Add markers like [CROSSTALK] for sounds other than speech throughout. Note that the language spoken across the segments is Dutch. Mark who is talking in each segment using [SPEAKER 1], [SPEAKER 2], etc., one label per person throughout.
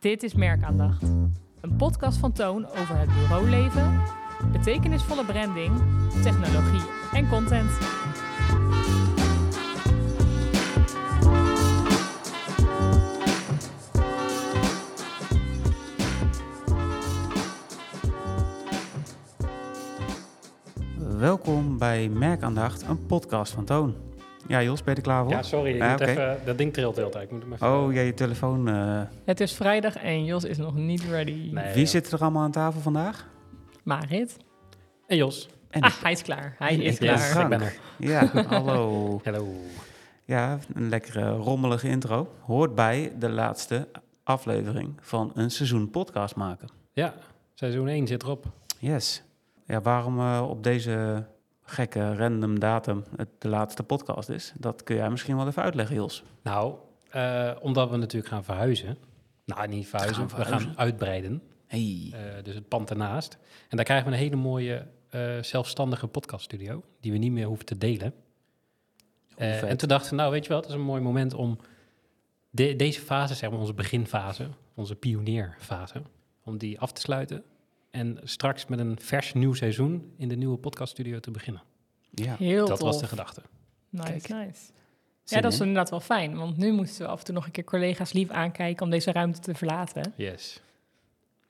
[SPEAKER 1] Dit is Merkaandacht. Een podcast van Toon over het bureauleven, betekenisvolle branding, technologie en content.
[SPEAKER 2] Welkom bij Merkaandacht, een podcast van Toon. Ja, Jos, ben je er klaar voor?
[SPEAKER 3] Ja, sorry, ik
[SPEAKER 2] Ja,
[SPEAKER 3] moet
[SPEAKER 2] oké.
[SPEAKER 3] even, dat ding trilt de hele tijd. Ik moet hem even...
[SPEAKER 2] Oh, ja, je telefoon. eh,
[SPEAKER 1] Het is vrijdag en Jos is nog niet ready.
[SPEAKER 3] Nee,
[SPEAKER 2] Wie
[SPEAKER 3] ja.
[SPEAKER 2] zit er allemaal aan tafel vandaag?
[SPEAKER 1] Marit?
[SPEAKER 3] En Jos.
[SPEAKER 2] En
[SPEAKER 1] Ah, hij is klaar. Hij is klaar.
[SPEAKER 3] Yes, ik ben er.
[SPEAKER 2] Ja, [LAUGHS] hallo.
[SPEAKER 3] Hallo.
[SPEAKER 2] Ja, een lekkere rommelige intro. Hoort bij de laatste aflevering van een seizoen podcast maken.
[SPEAKER 3] Ja, seizoen 1 zit erop.
[SPEAKER 2] Yes. Ja, waarom eh, op deze gekke random datum het de laatste podcast is, dat kun jij misschien wel even uitleggen, Jos.
[SPEAKER 3] Nou, eh, omdat we natuurlijk gaan verhuizen. Nou, niet verhuizen,
[SPEAKER 2] Gaan
[SPEAKER 3] we
[SPEAKER 2] verhuizen.
[SPEAKER 3] gaan uitbreiden.
[SPEAKER 2] Hey.
[SPEAKER 3] Eh, dus het pand ernaast. En daar krijgen we een hele mooie eh, zelfstandige podcaststudio, die we niet meer hoeven te delen. En toen dachten we, nou weet je wat, het is een mooi moment om de- deze fase, zeg maar onze beginfase, onze pionierfase, om die af te sluiten. En straks met een vers nieuw seizoen in de nieuwe podcaststudio te beginnen.
[SPEAKER 2] Ja,
[SPEAKER 1] Heel
[SPEAKER 3] dat
[SPEAKER 1] tof.
[SPEAKER 3] was de gedachte.
[SPEAKER 1] Nice,
[SPEAKER 2] Kijk.
[SPEAKER 1] nice.
[SPEAKER 2] Zin
[SPEAKER 1] Ja, dat is
[SPEAKER 2] in?
[SPEAKER 1] inderdaad wel fijn, want nu moesten we af en toe nog een keer collega's lief aankijken om deze ruimte te verlaten.
[SPEAKER 3] Yes.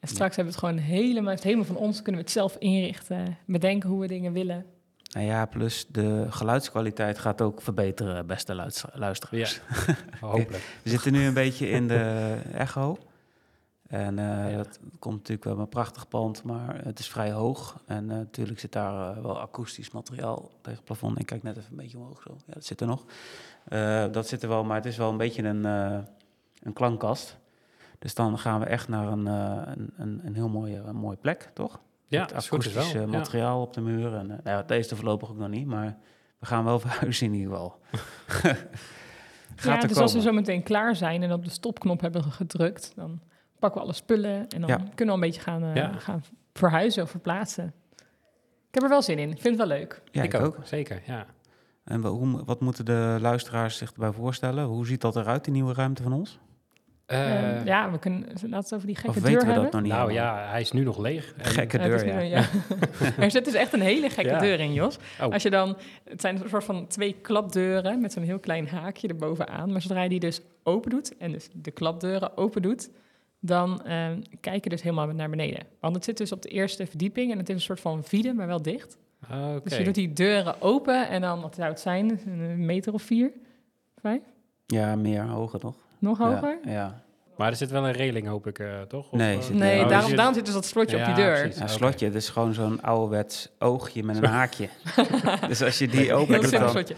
[SPEAKER 1] En straks hebben we het gewoon helemaal, het helemaal van ons, kunnen we het zelf inrichten, bedenken hoe we dingen willen.
[SPEAKER 2] Nou ja, plus de geluidskwaliteit gaat ook verbeteren, beste luister- luisteraars. [LAUGHS]
[SPEAKER 3] Hopelijk.
[SPEAKER 2] We zitten nu een beetje in de echo. En eh,
[SPEAKER 3] Ja.
[SPEAKER 2] dat komt natuurlijk wel een prachtig pand, maar het is vrij hoog. En eh, natuurlijk zit daar eh, wel akoestisch materiaal tegen het plafond. Ik kijk net even een beetje omhoog zo. Ja, dat zit er nog. Eh, dat zit er wel, maar het is wel een beetje een, eh, een klankkast. Dus dan gaan we echt naar een, eh, een, een, een heel mooie, een mooie plek, toch?
[SPEAKER 3] Ja,
[SPEAKER 2] Met
[SPEAKER 3] als het goed is wel.
[SPEAKER 2] akoestisch
[SPEAKER 3] Ja.
[SPEAKER 2] materiaal op de muur. En, nou ja, deze voorlopig ook nog niet, maar we gaan wel [LAUGHS] verhuizen in ieder geval. [LAUGHS] Gaat
[SPEAKER 1] ja, dus als we zo meteen klaar zijn en op de stopknop hebben gedrukt, dan pakken we alle spullen en dan
[SPEAKER 2] Ja.
[SPEAKER 1] kunnen we een beetje gaan, eh,
[SPEAKER 3] Ja.
[SPEAKER 1] gaan verhuizen of verplaatsen. Ik heb er wel zin in. Ik vind het wel leuk.
[SPEAKER 2] Ja,
[SPEAKER 3] ik, ook. Zeker, ja.
[SPEAKER 2] En hoe, wat moeten de luisteraars zich erbij voorstellen? Hoe ziet dat eruit, die nieuwe ruimte van ons?
[SPEAKER 3] Eh,
[SPEAKER 1] Ehm, ja, we kunnen laten we het over die gekke
[SPEAKER 2] of
[SPEAKER 1] deur
[SPEAKER 2] weten we
[SPEAKER 1] hebben.
[SPEAKER 2] dat nog niet
[SPEAKER 3] nou
[SPEAKER 2] helemaal?
[SPEAKER 3] ja, hij is nu nog leeg. En- [LAUGHS]
[SPEAKER 2] Gekke
[SPEAKER 1] Ja,
[SPEAKER 2] deur,
[SPEAKER 1] nu-
[SPEAKER 2] ja.
[SPEAKER 1] ja. [LAUGHS] er zit dus echt een hele gekke
[SPEAKER 3] Ja.
[SPEAKER 1] deur in, Jos.
[SPEAKER 3] Oh.
[SPEAKER 1] Als je dan, het zijn een soort van twee klapdeuren met zo'n heel klein haakje erbovenaan. Maar zodra je die dus open doet en dus de klapdeuren open doet, dan ehm, kijk je dus helemaal naar beneden. Want het zit dus op de eerste verdieping en het is een soort van vide, maar wel dicht.
[SPEAKER 3] Oké.
[SPEAKER 1] Dus je doet die deuren open en dan, wat zou het zijn, een meter of vier, vijf?
[SPEAKER 2] Ja, meer, hoger nog.
[SPEAKER 1] Nog hoger?
[SPEAKER 2] Ja, ja.
[SPEAKER 3] Maar er zit wel een reling, hoop ik, eh, toch? Of,
[SPEAKER 2] Nee,
[SPEAKER 3] eh,
[SPEAKER 2] zit-
[SPEAKER 1] Nee,
[SPEAKER 2] Oh,
[SPEAKER 1] daarom,
[SPEAKER 3] zit-
[SPEAKER 1] daarom zit dus dat slotje op die deur.
[SPEAKER 3] precies.
[SPEAKER 2] Ja,
[SPEAKER 3] Oké.
[SPEAKER 2] slotje, het is gewoon zo'n ouderwets oogje met een haakje. [LAUGHS] dus als je die
[SPEAKER 1] Heel
[SPEAKER 2] open doet,
[SPEAKER 1] simpel
[SPEAKER 2] dan...
[SPEAKER 1] slotje.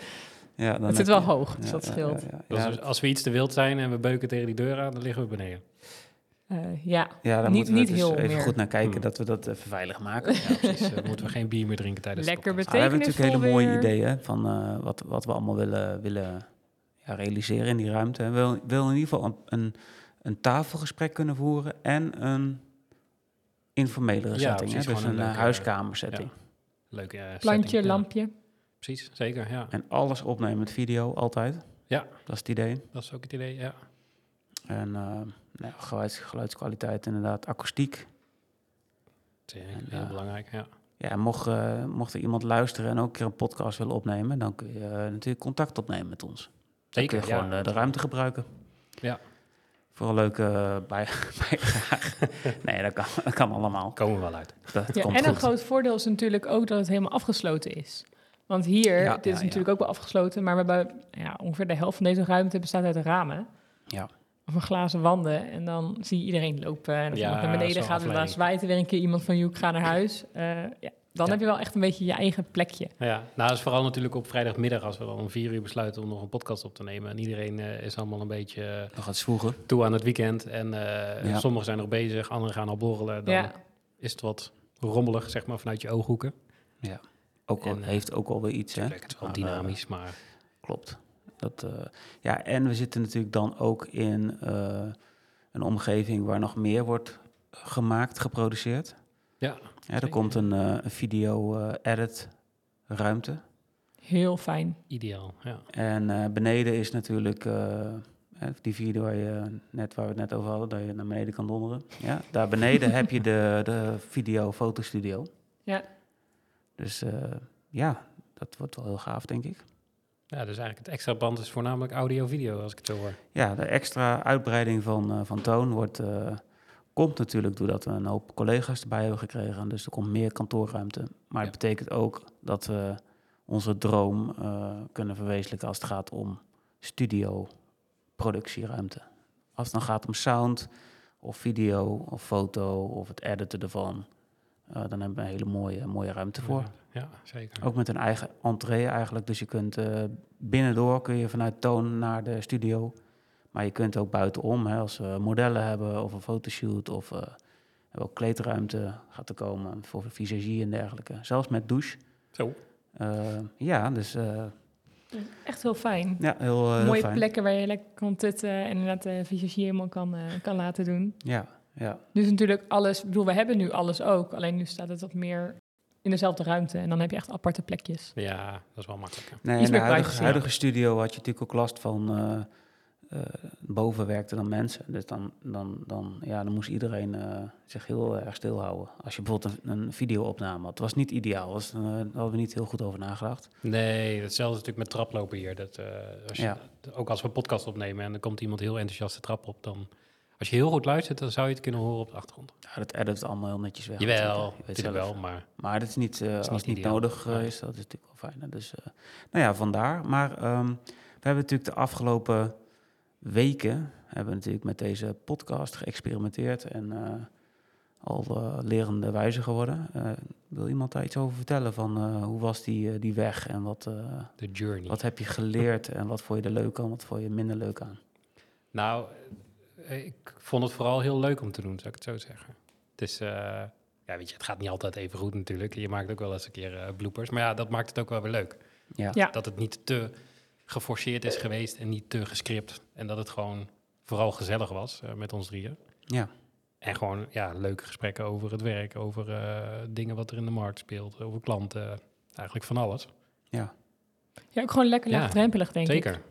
[SPEAKER 2] Ja, dan
[SPEAKER 1] Het zit wel
[SPEAKER 2] je-
[SPEAKER 1] hoog, dus
[SPEAKER 2] Ja,
[SPEAKER 1] dat scheelt.
[SPEAKER 2] Ja, ja,
[SPEAKER 3] Dus als we iets te wild zijn en we beuken tegen die deur aan, dan liggen we beneden.
[SPEAKER 1] Eh, ja,
[SPEAKER 2] Ja, daar
[SPEAKER 1] niet-
[SPEAKER 2] moeten we
[SPEAKER 1] niet
[SPEAKER 2] dus
[SPEAKER 1] heel
[SPEAKER 2] even
[SPEAKER 1] meer.
[SPEAKER 2] goed naar kijken
[SPEAKER 3] Hmm.
[SPEAKER 2] dat we dat even veilig maken.
[SPEAKER 3] Ja, precies. eh, moeten we geen bier meer drinken tijdens
[SPEAKER 1] Lekker
[SPEAKER 3] de podcast.
[SPEAKER 2] Ah, we hebben natuurlijk hele mooie ideeën van eh, wat, wat we allemaal willen, willen ja, realiseren in die ruimte. We wil, wil in ieder geval een, een, een tafelgesprek kunnen voeren en een informelere
[SPEAKER 3] Ja,
[SPEAKER 2] setting. Hè?
[SPEAKER 3] precies,
[SPEAKER 2] Dus
[SPEAKER 3] gewoon
[SPEAKER 2] een,
[SPEAKER 3] een leuke-
[SPEAKER 2] huiskamersetting.
[SPEAKER 3] Leuk, eh,
[SPEAKER 1] Plantje,
[SPEAKER 3] setting, ja.
[SPEAKER 1] lampje.
[SPEAKER 3] Precies, zeker, ja.
[SPEAKER 2] En alles opnemen met video, altijd.
[SPEAKER 3] Ja.
[SPEAKER 2] Dat is het idee.
[SPEAKER 3] Dat is ook het idee, ja.
[SPEAKER 2] En eh, nou, geluids, geluidskwaliteit inderdaad, akoestiek.
[SPEAKER 3] Zeker,
[SPEAKER 2] En,
[SPEAKER 3] heel
[SPEAKER 2] ja.
[SPEAKER 3] belangrijk, ja.
[SPEAKER 2] Ja, mocht, eh, mocht er iemand luisteren en ook een keer een podcast willen opnemen, dan kun je eh, natuurlijk contact opnemen met ons. Dan kun
[SPEAKER 3] Zeker,
[SPEAKER 2] je gewoon
[SPEAKER 3] ja.
[SPEAKER 2] eh, de ruimte gebruiken.
[SPEAKER 3] Ja.
[SPEAKER 2] Voor een leuke eh, bij, [LAUGHS] bijdrage. [LAUGHS] nee, dat kan, dat kan allemaal.
[SPEAKER 3] Komen we wel uit.
[SPEAKER 2] Dat
[SPEAKER 1] Ja,
[SPEAKER 2] komt
[SPEAKER 1] en een groot voordeel is natuurlijk ook dat het helemaal afgesloten is. Want hier,
[SPEAKER 2] Ja,
[SPEAKER 1] dit
[SPEAKER 2] ja,
[SPEAKER 1] is
[SPEAKER 2] ja.
[SPEAKER 1] natuurlijk ook wel afgesloten, maar we hebben ja, ongeveer de helft van deze ruimte bestaat uit ramen.
[SPEAKER 2] Ja.
[SPEAKER 1] Of een glazen wanden. En dan zie je iedereen lopen. En als
[SPEAKER 3] Ja,
[SPEAKER 1] iemand naar beneden gaat, dan zwaait er weer een keer iemand van, joh, ik ga naar huis. Eh, ja, dan
[SPEAKER 3] Ja.
[SPEAKER 1] heb je wel echt een beetje je eigen plekje.
[SPEAKER 3] Ja, nou, dat is vooral natuurlijk op vrijdagmiddag als we dan om vier uur besluiten om nog een podcast op te nemen. En iedereen eh, is allemaal een beetje eh,
[SPEAKER 2] Nog iets voegen.
[SPEAKER 3] toe aan het weekend. En eh,
[SPEAKER 2] Ja.
[SPEAKER 3] sommigen zijn nog bezig, anderen gaan al borrelen. Dan
[SPEAKER 1] Ja.
[SPEAKER 3] is het wat rommelig, zeg maar, vanuit je ooghoeken.
[SPEAKER 2] Ook al,
[SPEAKER 3] En,
[SPEAKER 2] heeft ook alweer iets, hè?
[SPEAKER 3] Het is wel
[SPEAKER 2] Maar,
[SPEAKER 3] dynamisch, maar
[SPEAKER 2] Klopt. Dat, eh, ja, en we zitten natuurlijk dan ook in eh, een omgeving waar nog meer wordt gemaakt, geproduceerd.
[SPEAKER 3] ja.
[SPEAKER 2] Ja, er komt een, eh, een video-edit ruimte.
[SPEAKER 1] Heel fijn.
[SPEAKER 3] ideaal. Ja.
[SPEAKER 2] En eh, beneden is natuurlijk eh, Hè, die vierde waar, je net, waar we het net over hadden, dat je naar beneden kan donderen. Ja, daar beneden [LAUGHS] heb je de, de video-fotostudio.
[SPEAKER 1] Ja.
[SPEAKER 2] Dus eh, ja, dat wordt wel heel gaaf, denk ik.
[SPEAKER 3] Ja, dus eigenlijk het extra band is voornamelijk audio-video, als ik het zo hoor.
[SPEAKER 2] Ja, de extra uitbreiding van, eh, van toon wordt, eh, komt natuurlijk doordat we een hoop collega's erbij hebben gekregen. Dus er komt meer kantoorruimte. Maar
[SPEAKER 3] Ja.
[SPEAKER 2] het betekent ook dat we onze droom eh, kunnen verwezenlijken als het gaat om studio productieruimte. Als het dan gaat om sound of video of foto of het editen ervan, dan hebben we een hele mooie, mooie ruimte voor.
[SPEAKER 3] Ja, zeker.
[SPEAKER 2] Ook met een eigen entree eigenlijk. Dus je kunt eh, binnendoor kun je vanuit toon naar de studio. Maar je kunt ook buitenom, hè, als we modellen hebben of een fotoshoot of eh, hebben ook kleedruimte gaat er komen voor visagie en dergelijke. Zelfs met douche.
[SPEAKER 3] Zo.
[SPEAKER 2] Eh, ja, dus eh,
[SPEAKER 1] Echt heel fijn.
[SPEAKER 2] ja, heel, eh, heel
[SPEAKER 1] Mooie
[SPEAKER 2] fijn.
[SPEAKER 1] plekken waar je lekker kan tutten en inderdaad de visagie helemaal kan, eh, kan laten doen.
[SPEAKER 2] Ja, ja.
[SPEAKER 1] Dus natuurlijk alles, ik bedoel, we hebben nu alles ook, alleen nu staat het wat meer in dezelfde ruimte en dan heb je echt aparte plekjes.
[SPEAKER 3] Ja, dat is wel makkelijker.
[SPEAKER 2] Nee,
[SPEAKER 1] Iets
[SPEAKER 2] in de huidige, studio had je natuurlijk ook last van... eh, eh, boven werkten dan mensen. Dus dan, dan, dan, ja, dan moest iedereen eh, zich heel erg stilhouden. Als je bijvoorbeeld een, een videoopname had. Het was niet ideaal. Was, daar hadden we niet heel goed over nagedacht.
[SPEAKER 3] Nee, hetzelfde is natuurlijk met traplopen hier. Dat, eh, als je,
[SPEAKER 2] Ja.
[SPEAKER 3] Ook als we een podcast opnemen en er komt iemand heel enthousiast de trap op, dan... Als je heel goed luistert, dan zou je het kunnen horen op de achtergrond.
[SPEAKER 2] Ja, dat edit het allemaal heel netjes weg.
[SPEAKER 3] Jawel.
[SPEAKER 2] Je weet
[SPEAKER 3] wel, maar
[SPEAKER 2] Maar dat is niet, eh, als
[SPEAKER 3] niet
[SPEAKER 2] nodig eh, is, dat is natuurlijk wel fijn. hè. Dus, eh, nou ja, vandaar. Maar ehm, we hebben natuurlijk de afgelopen weken hebben we natuurlijk met deze podcast geëxperimenteerd en al lerende wijze geworden. Wil iemand daar iets over vertellen van hoe was die, die weg en wat,
[SPEAKER 3] de journey.
[SPEAKER 2] wat heb je geleerd en wat vond je er leuk aan, wat vond je minder leuk aan?
[SPEAKER 3] Nou, ik vond het vooral heel leuk om te doen, zou ik het zo zeggen. Het is, eh, ja, weet je, het gaat niet altijd even goed natuurlijk. Je maakt ook wel eens een keer eh, bloopers. Maar ja, dat maakt het ook wel weer leuk.
[SPEAKER 2] Ja,
[SPEAKER 1] Ja.
[SPEAKER 3] Dat het niet te geforceerd is geweest en niet te gescript. En dat het gewoon vooral gezellig was eh, met ons drieën.
[SPEAKER 2] ja.
[SPEAKER 3] En gewoon ja, leuke gesprekken over het werk, over eh, dingen wat er in de markt speelt, over klanten, eigenlijk van alles.
[SPEAKER 2] ja.
[SPEAKER 1] Ja, ook gewoon lekker
[SPEAKER 3] Ja,
[SPEAKER 1] laagdrempelig, denk ik.
[SPEAKER 3] Zeker.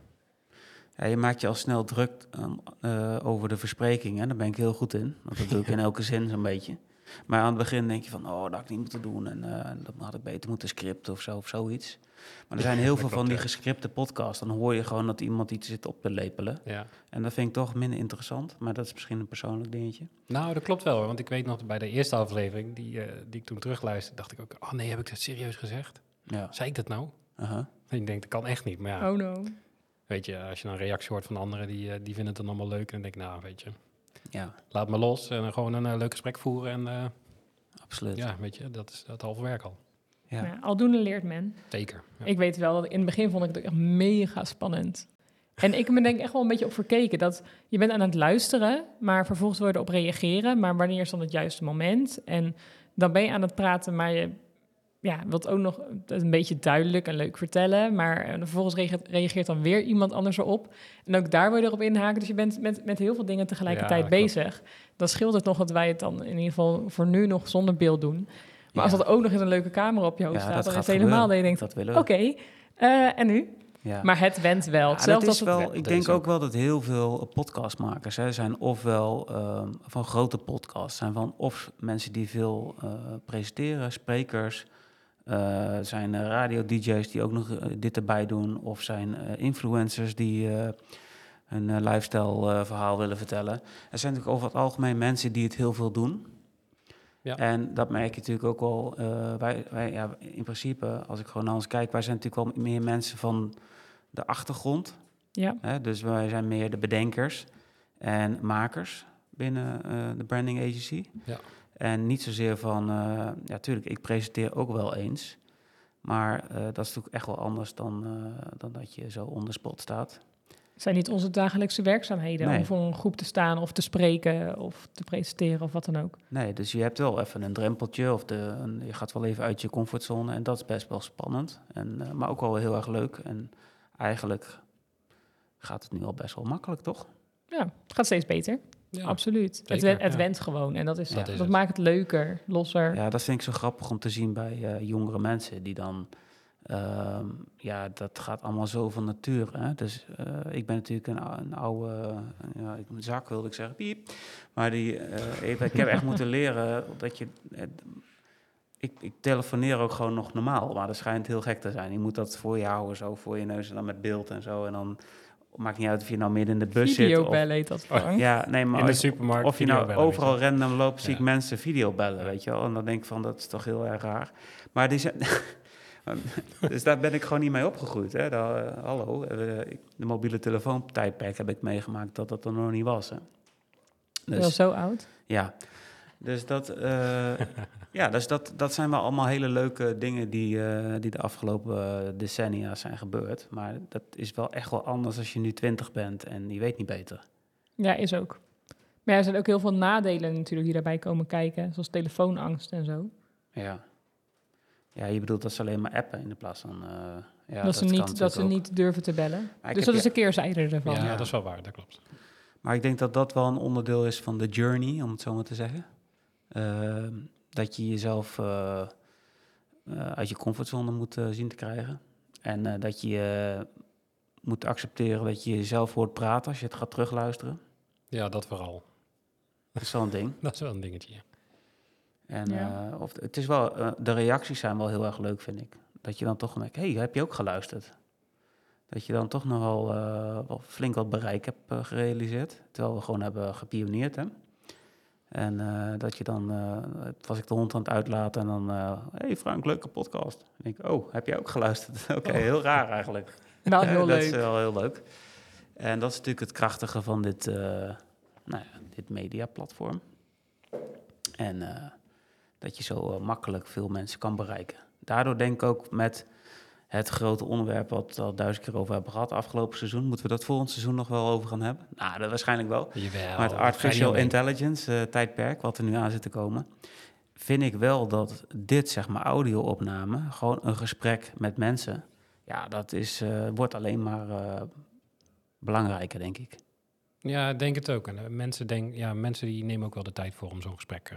[SPEAKER 2] Ja, je maakt je al snel druk ehm, eh, over de verspreking. Hè? Daar ben ik heel goed in. Want dat doe ik in [LAUGHS] elke zin zo'n beetje. Maar aan het begin denk je van, oh, dat had ik niet moeten doen. En eh, dat had ik beter moeten scripten of zo, of zoiets. Maar er zijn heel [LAUGHS] veel van die gescripte podcasts. Dan hoor je gewoon dat iemand iets zit op te lepelen.
[SPEAKER 3] Ja.
[SPEAKER 2] En dat vind ik toch minder interessant. Maar dat is misschien een persoonlijk dingetje.
[SPEAKER 3] Nou, dat klopt wel. hoor, Want ik weet nog bij de eerste aflevering, die, eh, die ik toen terugluisterde, dacht ik ook, oh nee, heb ik dat serieus gezegd?
[SPEAKER 2] Ja.
[SPEAKER 3] Zei ik dat nou?
[SPEAKER 2] Aha.
[SPEAKER 3] En ik denk, dat kan echt niet. Maar ja,
[SPEAKER 1] Oh no.
[SPEAKER 3] Weet je, als je dan een reactie hoort van anderen, die, eh, die vinden het dan allemaal leuk. En dan denk ik, nou, weet je,
[SPEAKER 2] Ja,
[SPEAKER 3] laat me los en gewoon een eh, leuk gesprek voeren. En eh,
[SPEAKER 2] absoluut.
[SPEAKER 3] ja, weet je, dat is het halve werk al.
[SPEAKER 2] Ja.
[SPEAKER 1] Ja, aldoende leert men.
[SPEAKER 3] Zeker. Ja.
[SPEAKER 1] Ik weet wel, dat in het begin vond ik het echt mega spannend. En ik ben denk ik echt wel een beetje op verkeken. Dat je bent aan het luisteren, maar vervolgens je erop reageren. Maar wanneer is dan het juiste moment? En dan ben je aan het praten, maar je ja, wilt ook nog het een beetje duidelijk en leuk vertellen. Maar eh, vervolgens reageert, reageert dan weer iemand anders erop. En ook daar wil je erop inhaken. Dus je bent met, met heel veel dingen tegelijkertijd
[SPEAKER 3] Ja,
[SPEAKER 1] bezig. Dan scheelt het nog dat wij het dan in ieder geval voor nu nog zonder beeld doen. Maar als dat ook nog eens een leuke camera op je hoofd
[SPEAKER 2] Ja,
[SPEAKER 1] staat, dan is het helemaal dat je denkt,
[SPEAKER 2] Dat willen we.
[SPEAKER 1] Oké, eh, en nu?
[SPEAKER 2] Ja.
[SPEAKER 1] Maar het went wel.
[SPEAKER 2] Ja,
[SPEAKER 1] als het
[SPEAKER 2] wel,
[SPEAKER 1] we-
[SPEAKER 2] ik denk ook wel dat heel veel podcastmakers hè, zijn ofwel ehm, van grote podcasts, zijn van of mensen die veel eh, presenteren, sprekers, eh, zijn eh, radio-dj's die ook nog eh, dit erbij doen, of zijn eh, influencers die eh, hun eh, lifestyle-verhaal willen vertellen. Er zijn natuurlijk over het algemeen mensen die het heel veel doen.
[SPEAKER 3] Ja.
[SPEAKER 2] En dat merk je natuurlijk ook wel. eh, wij, wij, ja, in principe, als ik gewoon naar ons kijk, wij zijn natuurlijk wel meer mensen van de achtergrond.
[SPEAKER 1] Ja,
[SPEAKER 2] Hè? Dus wij zijn meer de bedenkers en makers binnen eh, de branding agency.
[SPEAKER 3] Ja.
[SPEAKER 2] En niet zozeer van, eh, ja, tuurlijk, ik presenteer ook wel eens. Maar eh, dat is natuurlijk echt wel anders dan, eh, dan dat je zo on the spot staat.
[SPEAKER 1] het zijn niet onze dagelijkse werkzaamheden
[SPEAKER 2] Nee.
[SPEAKER 1] om voor een groep te staan of te spreken of te presenteren of wat dan ook.
[SPEAKER 2] Nee, dus je hebt wel even een drempeltje of de, een- je gaat wel even uit je comfortzone. En dat is best wel spannend, en, maar ook wel heel erg leuk. En eigenlijk gaat het nu al best wel makkelijk, toch?
[SPEAKER 1] Ja, het gaat steeds beter.
[SPEAKER 3] Ja.
[SPEAKER 1] Absoluut. het, wen- het
[SPEAKER 3] ja.
[SPEAKER 1] went gewoon en dat, is,
[SPEAKER 3] Dat
[SPEAKER 1] dat,
[SPEAKER 3] is het.
[SPEAKER 1] maakt het leuker, losser.
[SPEAKER 2] Ja, dat vind ik zo grappig om te zien bij eh, jongere mensen die dan Ehm, ja, dat gaat allemaal zo van nature. Hè? Dus eh, ik ben natuurlijk een, een oude ja, ik- een zak, wilde ik zeggen, piep. Maar die, eh, ik, ik heb echt moeten [LAUGHS] leren dat je... ik, ik telefoneer ook gewoon nog normaal, maar dat schijnt heel gek te zijn. Je moet dat voor je houden, zo voor je neus en dan met beeld en zo. En dan maakt niet uit of je nou midden in de bus zit. Of,
[SPEAKER 1] Videobellen heet dat,
[SPEAKER 2] ja, nee, maar
[SPEAKER 3] In de supermarkt.
[SPEAKER 2] of je nou overal random loopt, zie ik
[SPEAKER 3] Ja.
[SPEAKER 2] mensen videobellen, weet je wel. En dan denk ik van, dat is toch heel erg raar. Maar die zijn... [LAUGHS] dus daar ben ik gewoon niet mee opgegroeid. Hè. Daar, eh, hallo, eh, ik- de mobiele telefoon tijdperk heb ik meegemaakt dat dat er nog niet was. Hè.
[SPEAKER 1] Wel
[SPEAKER 2] Dus,
[SPEAKER 1] zo oud.
[SPEAKER 2] ja, dus, dat, eh, [LAUGHS] ja, dus dat, dat zijn wel allemaal hele leuke dingen die, eh, die de afgelopen eh, decennia zijn gebeurd. Maar dat is wel echt wel anders als je nu twintig bent en je weet niet beter.
[SPEAKER 1] Ja, is ook. Maar ja, er zijn ook heel veel nadelen natuurlijk die daarbij komen kijken. Zoals telefoonangst en zo.
[SPEAKER 2] Ja. Ja, je bedoelt dat ze alleen maar appen in de plaats van... eh, ja,
[SPEAKER 1] dat, ze, niet, dat ze
[SPEAKER 2] ook.
[SPEAKER 1] niet durven te bellen.
[SPEAKER 2] Maar
[SPEAKER 1] dus dat is een keerzijde ervan.
[SPEAKER 3] Ja,
[SPEAKER 2] Ja.
[SPEAKER 3] dat is wel waar, dat klopt.
[SPEAKER 2] Maar ik denk dat dat wel een onderdeel is van de journey, om het zo maar te zeggen. Ehm, dat je jezelf eh, eh, uit je comfortzone moet eh, zien te krijgen. En eh, dat je moet accepteren dat je jezelf hoort praten als je het gaat terugluisteren.
[SPEAKER 3] Ja, dat vooral.
[SPEAKER 2] Dat is wel een ding. [LAUGHS]
[SPEAKER 3] Dat is wel een dingetje.
[SPEAKER 2] En
[SPEAKER 1] Ja.
[SPEAKER 2] eh, of, het is wel, de reacties zijn wel heel erg leuk, vind ik. Dat je dan toch merkt, hé, hey, heb je ook geluisterd? Dat je dan toch nog wel, eh, wel flink wat bereik hebt gerealiseerd. Terwijl we gewoon hebben gepioneerd, hè. En eh, dat je dan, eh, was ik de hond aan het uitlaten en dan, hé hey Frank, leuke podcast. En ik oh, heb jij ook geluisterd? [LAUGHS] Oké, heel raar eigenlijk.
[SPEAKER 1] Wel [LAUGHS] heel
[SPEAKER 2] dat is
[SPEAKER 1] leuk.
[SPEAKER 2] wel heel leuk. En dat is natuurlijk het krachtige van dit, eh nou ja, dit mediaplatform. En eh, dat je zo eh, makkelijk veel mensen kan bereiken. Daardoor denk ik ook met het grote onderwerp wat we al duizend keer over hebben gehad afgelopen seizoen. Moeten we dat volgend seizoen nog wel over gaan hebben? Nou, dat waarschijnlijk wel.
[SPEAKER 3] Jawel.
[SPEAKER 2] Maar het artificial intelligence eh, tijdperk, wat er nu aan zit te komen, vind ik wel dat dit, zeg maar, audio-opname, gewoon een gesprek met mensen, ja, dat is, eh, wordt alleen maar eh, belangrijker, denk ik.
[SPEAKER 3] Ja, ik denk het ook. En mensen, denk, ja, mensen die nemen ook wel de tijd voor om zo'n gesprek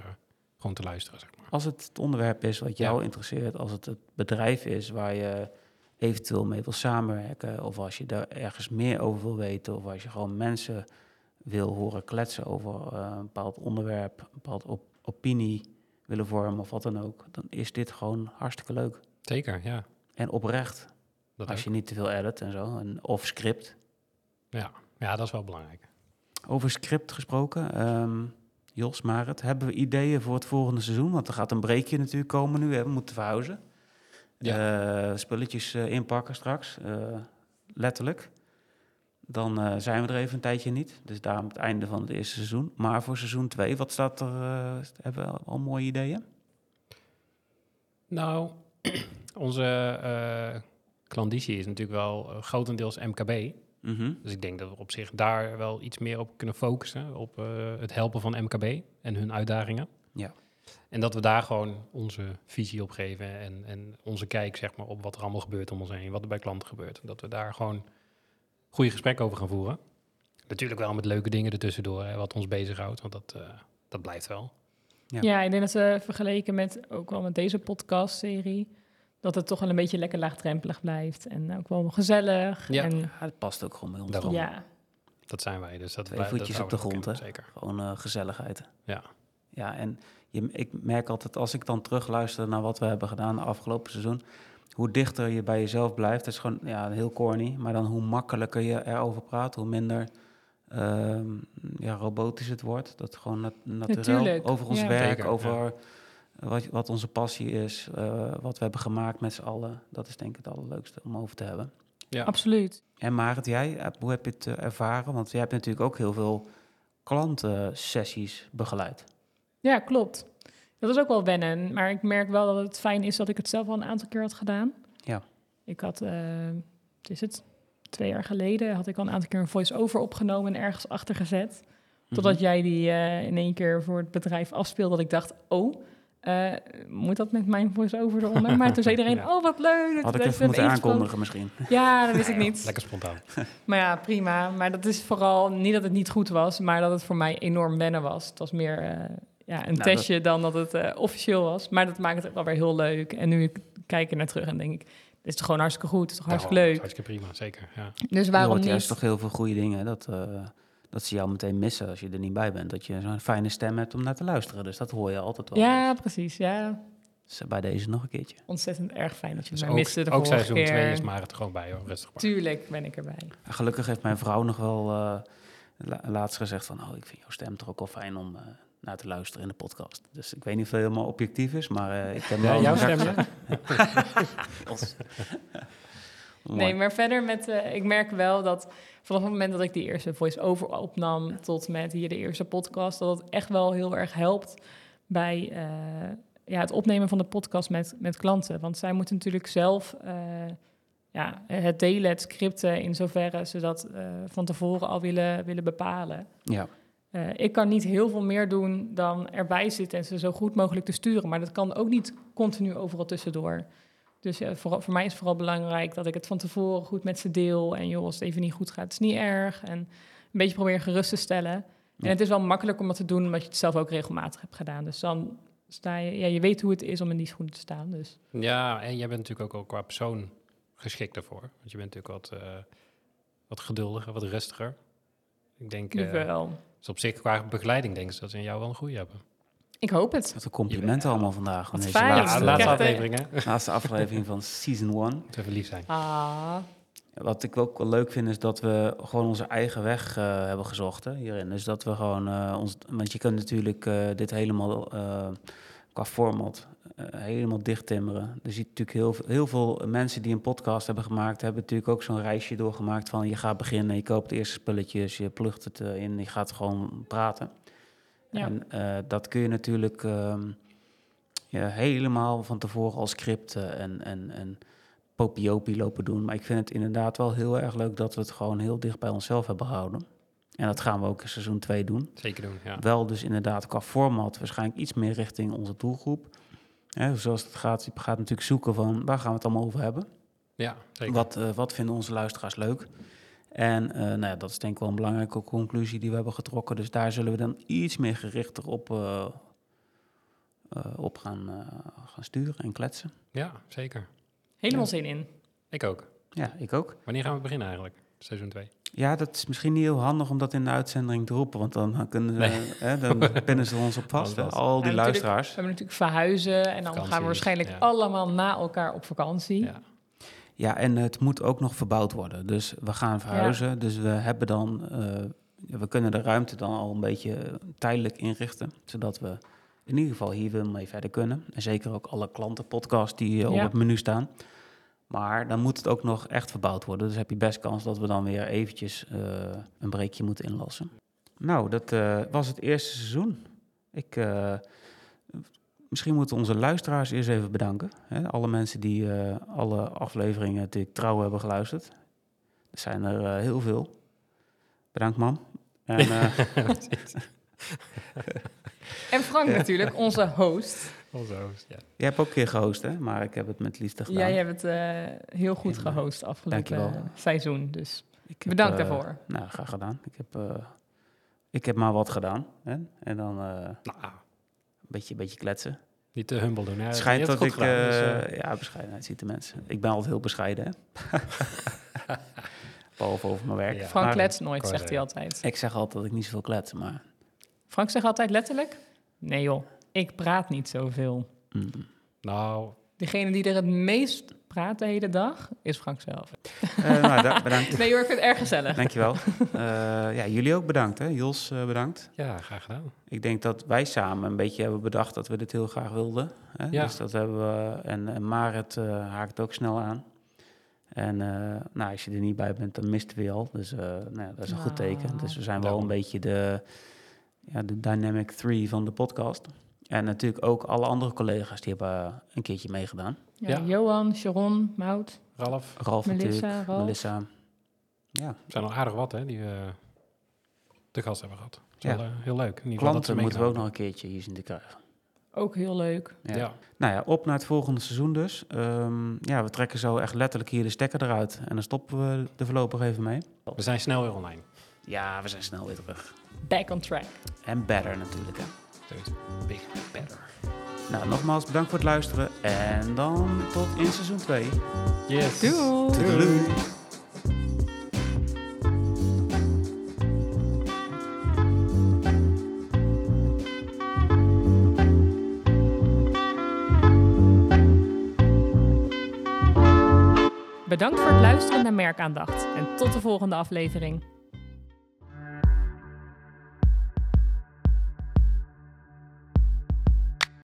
[SPEAKER 3] gewoon te luisteren, zeg maar.
[SPEAKER 2] Als het het onderwerp is wat jou
[SPEAKER 3] Ja.
[SPEAKER 2] interesseert, als het het bedrijf is waar je eventueel mee wil samenwerken, of als je daar ergens meer over wil weten, of als je gewoon mensen wil horen kletsen over eh, een bepaald onderwerp, een bepaald op- opinie willen vormen of wat dan ook, dan is dit gewoon hartstikke leuk.
[SPEAKER 3] Zeker, ja.
[SPEAKER 2] En oprecht,
[SPEAKER 3] Dat
[SPEAKER 2] als
[SPEAKER 3] ook.
[SPEAKER 2] je niet te veel edit en zo, en, of script.
[SPEAKER 3] Ja. ja, dat is wel belangrijk.
[SPEAKER 2] Over script gesproken, ehm, Jos, Marit, hebben we ideeën voor het volgende seizoen? Want er gaat een breekje natuurlijk komen nu, hè? we moeten verhuizen. Eh, spulletjes eh, inpakken straks, eh, letterlijk. Dan eh, zijn we er even een tijdje niet. Dus daarom het einde van het eerste seizoen. Maar voor seizoen 2, wat staat er? eh, hebben we al mooie ideeën?
[SPEAKER 3] Nou, [CLEARS THROAT] onze eh klanditie is natuurlijk wel grotendeels MKB.
[SPEAKER 2] Mhm.
[SPEAKER 3] Dus ik denk dat we op zich daar wel iets meer op kunnen focussen. Op eh, het helpen van MKB en hun uitdagingen.
[SPEAKER 2] Ja.
[SPEAKER 3] En dat we daar gewoon onze visie op geven en, en onze kijk zeg maar, op wat er allemaal gebeurt om ons heen. Wat er bij klanten gebeurt. Dat we daar gewoon goede gesprekken over gaan voeren. Natuurlijk wel met leuke dingen ertussendoor, hè, wat ons bezighoudt. Want dat, eh, dat blijft wel.
[SPEAKER 2] Ja.
[SPEAKER 1] Ja. ik denk dat ze vergeleken met ook wel met deze podcastserie, dat het toch wel een beetje lekker laagdrempelig blijft. En ook wel gezellig.
[SPEAKER 3] Ja.
[SPEAKER 1] En
[SPEAKER 2] Ja, het past ook gewoon bij ons.
[SPEAKER 3] Daarom.
[SPEAKER 1] ja,
[SPEAKER 3] Dat zijn wij. Dus dat
[SPEAKER 2] Twee voetjes op de
[SPEAKER 3] we
[SPEAKER 2] grond,
[SPEAKER 3] Zeker.
[SPEAKER 2] Gewoon eh, gezelligheid.
[SPEAKER 3] Ja.
[SPEAKER 2] Ja, en je, ik merk altijd als ik dan terugluister naar wat we hebben gedaan afgelopen seizoen, hoe dichter je bij jezelf blijft. Het is gewoon ja, heel corny, maar dan hoe makkelijker je erover praat, hoe minder ehm, ja, robotisch het wordt. Dat gewoon nat natuurlijk over ons
[SPEAKER 1] ja.
[SPEAKER 2] werk,
[SPEAKER 3] Zeker,
[SPEAKER 2] over wat, wat onze passie is, eh, wat we hebben gemaakt met z'n allen. Dat is denk ik het allerleukste om over te hebben.
[SPEAKER 3] Ja.
[SPEAKER 1] absoluut.
[SPEAKER 2] En Marit, jij, eh, hoe heb je het eh, ervaren? Want jij hebt natuurlijk ook heel veel klantensessies begeleid.
[SPEAKER 1] Ja, klopt. Dat is ook wel wennen. Maar ik merk wel dat het fijn is dat ik het zelf al een aantal keer had gedaan.
[SPEAKER 2] Ja.
[SPEAKER 1] Ik had, eh, wat is het, twee jaar geleden had ik al een aantal keer een voice-over opgenomen en ergens achter gezet. Totdat
[SPEAKER 2] Mhm.
[SPEAKER 1] jij die eh, in één keer voor het bedrijf afspeelde. Dat ik dacht, oh, eh, moet dat met mijn voice-over eronder? [LAUGHS] Maar toen zei iedereen,
[SPEAKER 3] Ja.
[SPEAKER 1] oh wat leuk.
[SPEAKER 2] Had ik even moeten aankondigen misschien.
[SPEAKER 1] Ja, dat wist ik [LAUGHS] niet.
[SPEAKER 3] Lekker spontaan. [LAUGHS]
[SPEAKER 1] Maar ja, prima. Maar dat is vooral niet dat het niet goed was, maar dat het voor mij enorm wennen was. Het was meer eh, ja, een
[SPEAKER 2] Nou,
[SPEAKER 1] testje dan dat het eh, officieel was. Maar dat maakt het ook wel weer heel leuk. En nu ik kijk er naar terug en denk ik, Dit is toch gewoon hartstikke goed, het is toch hartstikke leuk.
[SPEAKER 3] Hartstikke prima, zeker. Ja.
[SPEAKER 1] Dus
[SPEAKER 2] Je
[SPEAKER 1] waarom
[SPEAKER 2] hoort
[SPEAKER 1] niet?
[SPEAKER 2] juist toch heel veel goede dingen. Dat, eh, dat ze jou meteen missen als je er niet bij bent. Dat je zo'n fijne stem hebt om naar te luisteren. Dus dat hoor je altijd wel.
[SPEAKER 1] Ja, precies. Ja,
[SPEAKER 2] Dus bij deze nog een keertje.
[SPEAKER 1] ontzettend erg fijn dat je
[SPEAKER 3] Dus
[SPEAKER 1] mij
[SPEAKER 3] ook,
[SPEAKER 1] miste de
[SPEAKER 3] ook
[SPEAKER 1] vorige
[SPEAKER 3] seizoen 2
[SPEAKER 1] keer.
[SPEAKER 3] is maar het er gewoon bij, hoor. rustig maar.
[SPEAKER 1] Tuurlijk ben ik erbij.
[SPEAKER 2] Gelukkig heeft mijn vrouw nog wel eh, la- laatst gezegd van... Oh, ik vind jouw stem toch ook wel fijn om eh, naar te luisteren in de podcast. Dus ik weet niet of het helemaal objectief is, maar eh, ik heb
[SPEAKER 3] Ja,
[SPEAKER 2] wel...
[SPEAKER 3] jouw
[SPEAKER 2] een
[SPEAKER 3] stem, ja? [LAUGHS] [LAUGHS]
[SPEAKER 1] Nee, maar verder met... eh, ik merk wel dat vanaf het moment dat ik die eerste voice-over opnam... tot met hier de eerste podcast... dat het echt wel heel erg helpt bij eh, ja, het opnemen van de podcast met, met klanten. Want zij moeten natuurlijk zelf eh, ja, het delen, het scripten... in zoverre ze dat eh, van tevoren al willen, willen bepalen.
[SPEAKER 2] Ja,
[SPEAKER 1] Eh, ik kan niet heel veel meer doen dan erbij zitten en ze zo goed mogelijk te sturen. Maar dat kan ook niet continu overal tussendoor. Dus ja, voor, voor mij is het vooral belangrijk dat ik het van tevoren goed met ze deel. En joh, als het even niet goed gaat, is niet erg. En een beetje proberen gerust te stellen.
[SPEAKER 2] Ja.
[SPEAKER 1] En het is wel makkelijk om dat te doen, omdat je het zelf ook regelmatig hebt gedaan. Dus dan sta je, ja, je weet hoe het is om in die schoenen te staan. Dus
[SPEAKER 3] Ja, en jij bent natuurlijk ook al qua persoon geschikt daarvoor. Want je bent natuurlijk wat, eh, wat geduldiger, wat rustiger. Ik denk, eh
[SPEAKER 1] wel.
[SPEAKER 3] Dus op zich qua begeleiding denk ik dat ze in jou wel een goede hebben.
[SPEAKER 1] Ik hoop het.
[SPEAKER 2] wat een complimenten allemaal vandaag.
[SPEAKER 1] Wat
[SPEAKER 2] Deze laatste,
[SPEAKER 3] aflevering, hè?
[SPEAKER 2] laatste aflevering van season 1.
[SPEAKER 3] Moet even lief zijn.
[SPEAKER 1] Ah,
[SPEAKER 2] Wat ik ook wel leuk vind, is dat we gewoon onze eigen weg eh, hebben gezocht hè, hierin. Dus dat we gewoon eh, ons. Want je kunt natuurlijk eh, dit helemaal eh, qua format eh, helemaal dicht timmeren. Je ziet natuurlijk heel, veel- heel veel mensen die een podcast hebben gemaakt, hebben natuurlijk ook zo'n reisje doorgemaakt van je gaat beginnen, je koopt de eerste spulletjes, je plucht het eh, in, je gaat gewoon praten.
[SPEAKER 1] Ja.
[SPEAKER 2] En eh, dat kun je natuurlijk ehm, ja, helemaal van tevoren al scripten en, en, en popiopie lopen doen. Maar ik vind het inderdaad wel heel erg leuk dat we het gewoon heel dicht bij onszelf hebben gehouden. En dat gaan we ook in seizoen 2 doen.
[SPEAKER 3] Zeker doen, ja.
[SPEAKER 2] Wel dus inderdaad qua format waarschijnlijk iets meer richting onze doelgroep. Hè, zoals het gaat, je gaat natuurlijk zoeken van waar gaan we het allemaal over hebben.
[SPEAKER 3] Ja, zeker.
[SPEAKER 2] Wat, eh, wat vinden onze luisteraars leuk? En eh, nou ja, dat is denk ik wel een belangrijke conclusie die we hebben getrokken. Dus daar zullen we dan iets meer gerichter op, eh, eh, op gaan, eh, gaan sturen en kletsen.
[SPEAKER 3] Ja, zeker.
[SPEAKER 1] helemaal
[SPEAKER 2] Ja.
[SPEAKER 1] zin in.
[SPEAKER 3] Ik ook.
[SPEAKER 2] Ja, ik ook.
[SPEAKER 3] Wanneer gaan we beginnen eigenlijk? Seizoen 2.
[SPEAKER 2] Ja, dat is misschien niet heel handig om dat in de uitzending te roepen, want dan, kunnen ze,
[SPEAKER 3] Nee.
[SPEAKER 2] hè, dan [LAUGHS] pinnen ze ons op vast. hè, al die luisteraars.
[SPEAKER 1] We hebben natuurlijk verhuizen en dan gaan we waarschijnlijk
[SPEAKER 3] ja.
[SPEAKER 1] allemaal na elkaar op vakantie.
[SPEAKER 3] Ja.
[SPEAKER 2] Ja, en het moet ook nog verbouwd worden. Dus we gaan verhuizen. Dus we hebben dan, eh, we kunnen de ruimte dan al een beetje tijdelijk inrichten, zodat we in ieder geval hier weer mee verder kunnen. En zeker ook alle klantenpodcasts die op het menu staan. Maar dan moet het ook nog echt verbouwd worden. Dus heb je best kans dat we dan weer eventjes eh, een breekje moeten inlassen. Nou, dat eh, was het eerste seizoen. Ik, eh, misschien moeten onze luisteraars eerst even bedanken. Hè? Alle mensen die eh, alle afleveringen natuurlijk trouw hebben geluisterd. Er zijn er eh, heel veel. Bedankt, mam. En, eh, [LAUGHS] [LAUGHS]
[SPEAKER 1] En Frank natuurlijk, onze host.
[SPEAKER 3] Onze host, ja.
[SPEAKER 2] jij hebt ook een keer gehost, hè? Maar ik heb het met liefde gedaan.
[SPEAKER 1] Jij hebt het eh, heel goed
[SPEAKER 2] eh,
[SPEAKER 1] gehost afgelopen eh, seizoen. Dus
[SPEAKER 2] Ik heb,
[SPEAKER 1] bedankt daarvoor.
[SPEAKER 2] Nou, graag gedaan. Ik heb, eh, ik heb maar wat gedaan. Hè? En dan eh,
[SPEAKER 3] Nou,
[SPEAKER 2] een beetje, beetje kletsen.
[SPEAKER 3] niet te humble doen. Hè?
[SPEAKER 2] Schijnt dat ik...
[SPEAKER 3] goed gedaan, dus,
[SPEAKER 2] ja, bescheidenheid ziet de mensen. Ik ben altijd heel bescheiden, hè? [LAUGHS] Behalve over mijn werk.
[SPEAKER 3] Ja.
[SPEAKER 1] Frank
[SPEAKER 2] Maar
[SPEAKER 1] klets nooit, zegt hij altijd.
[SPEAKER 2] Ik zeg altijd dat ik niet zoveel klets, maar...
[SPEAKER 1] Frank zegt altijd letterlijk... Nee joh, ik praat niet zoveel.
[SPEAKER 2] mm.
[SPEAKER 3] nou,
[SPEAKER 1] Degene die er het meest praat de hele dag, is Frank zelf.
[SPEAKER 2] Eh, nou, da- [LAUGHS] bedankt.
[SPEAKER 1] Nee hoor, ik vind het erg gezellig.
[SPEAKER 2] Dankjewel. [LAUGHS] Eh ja, jullie ook bedankt, hè? Jos, eh, bedankt.
[SPEAKER 3] ja, graag gedaan.
[SPEAKER 2] Ik denk dat wij samen een beetje hebben bedacht dat we dit heel graag wilden. Hè?
[SPEAKER 3] Ja.
[SPEAKER 2] Dus dat hebben we... En, en Marit eh, haakt ook snel aan. En eh, nou, als je er niet bij bent, dan misten we je al. Dus eh, nou ja, dat is een goed teken.
[SPEAKER 1] Nou.
[SPEAKER 2] Dus we zijn wel
[SPEAKER 3] Daarom.
[SPEAKER 2] een beetje de, ja, de dynamic three van de podcast. En natuurlijk ook alle andere collega's, die hebben een keertje meegedaan.
[SPEAKER 1] Ja,
[SPEAKER 3] Ja.
[SPEAKER 1] Johan, Sharon, Mout.
[SPEAKER 3] Ralf,
[SPEAKER 2] Ralf
[SPEAKER 1] Melissa,
[SPEAKER 2] natuurlijk,
[SPEAKER 1] Ralf.
[SPEAKER 2] Melissa. Ja,
[SPEAKER 3] er zijn al aardig wat hè, die we te gast hebben gehad. Dat is
[SPEAKER 2] Ja.
[SPEAKER 3] wel, eh, heel leuk. In ieder geval dat ze
[SPEAKER 2] klanten moeten we ook nog een keertje hier zien te krijgen.
[SPEAKER 1] Ook heel leuk.
[SPEAKER 2] Ja.
[SPEAKER 3] Ja.
[SPEAKER 2] Nou ja, op naar het volgende seizoen dus. Ehm, ja, we trekken zo echt letterlijk hier de stekker eruit. En dan stoppen we er voorlopig even mee.
[SPEAKER 3] We zijn snel weer online.
[SPEAKER 2] Ja, we zijn snel weer terug.
[SPEAKER 1] Back on track.
[SPEAKER 2] En better natuurlijk, hè.
[SPEAKER 3] Dus big better.
[SPEAKER 2] Nou, nogmaals bedankt voor het luisteren. En dan tot in seizoen 2.
[SPEAKER 3] Yes.
[SPEAKER 1] Doei! Bedankt voor het luisteren naar Merkaandacht en tot de volgende aflevering.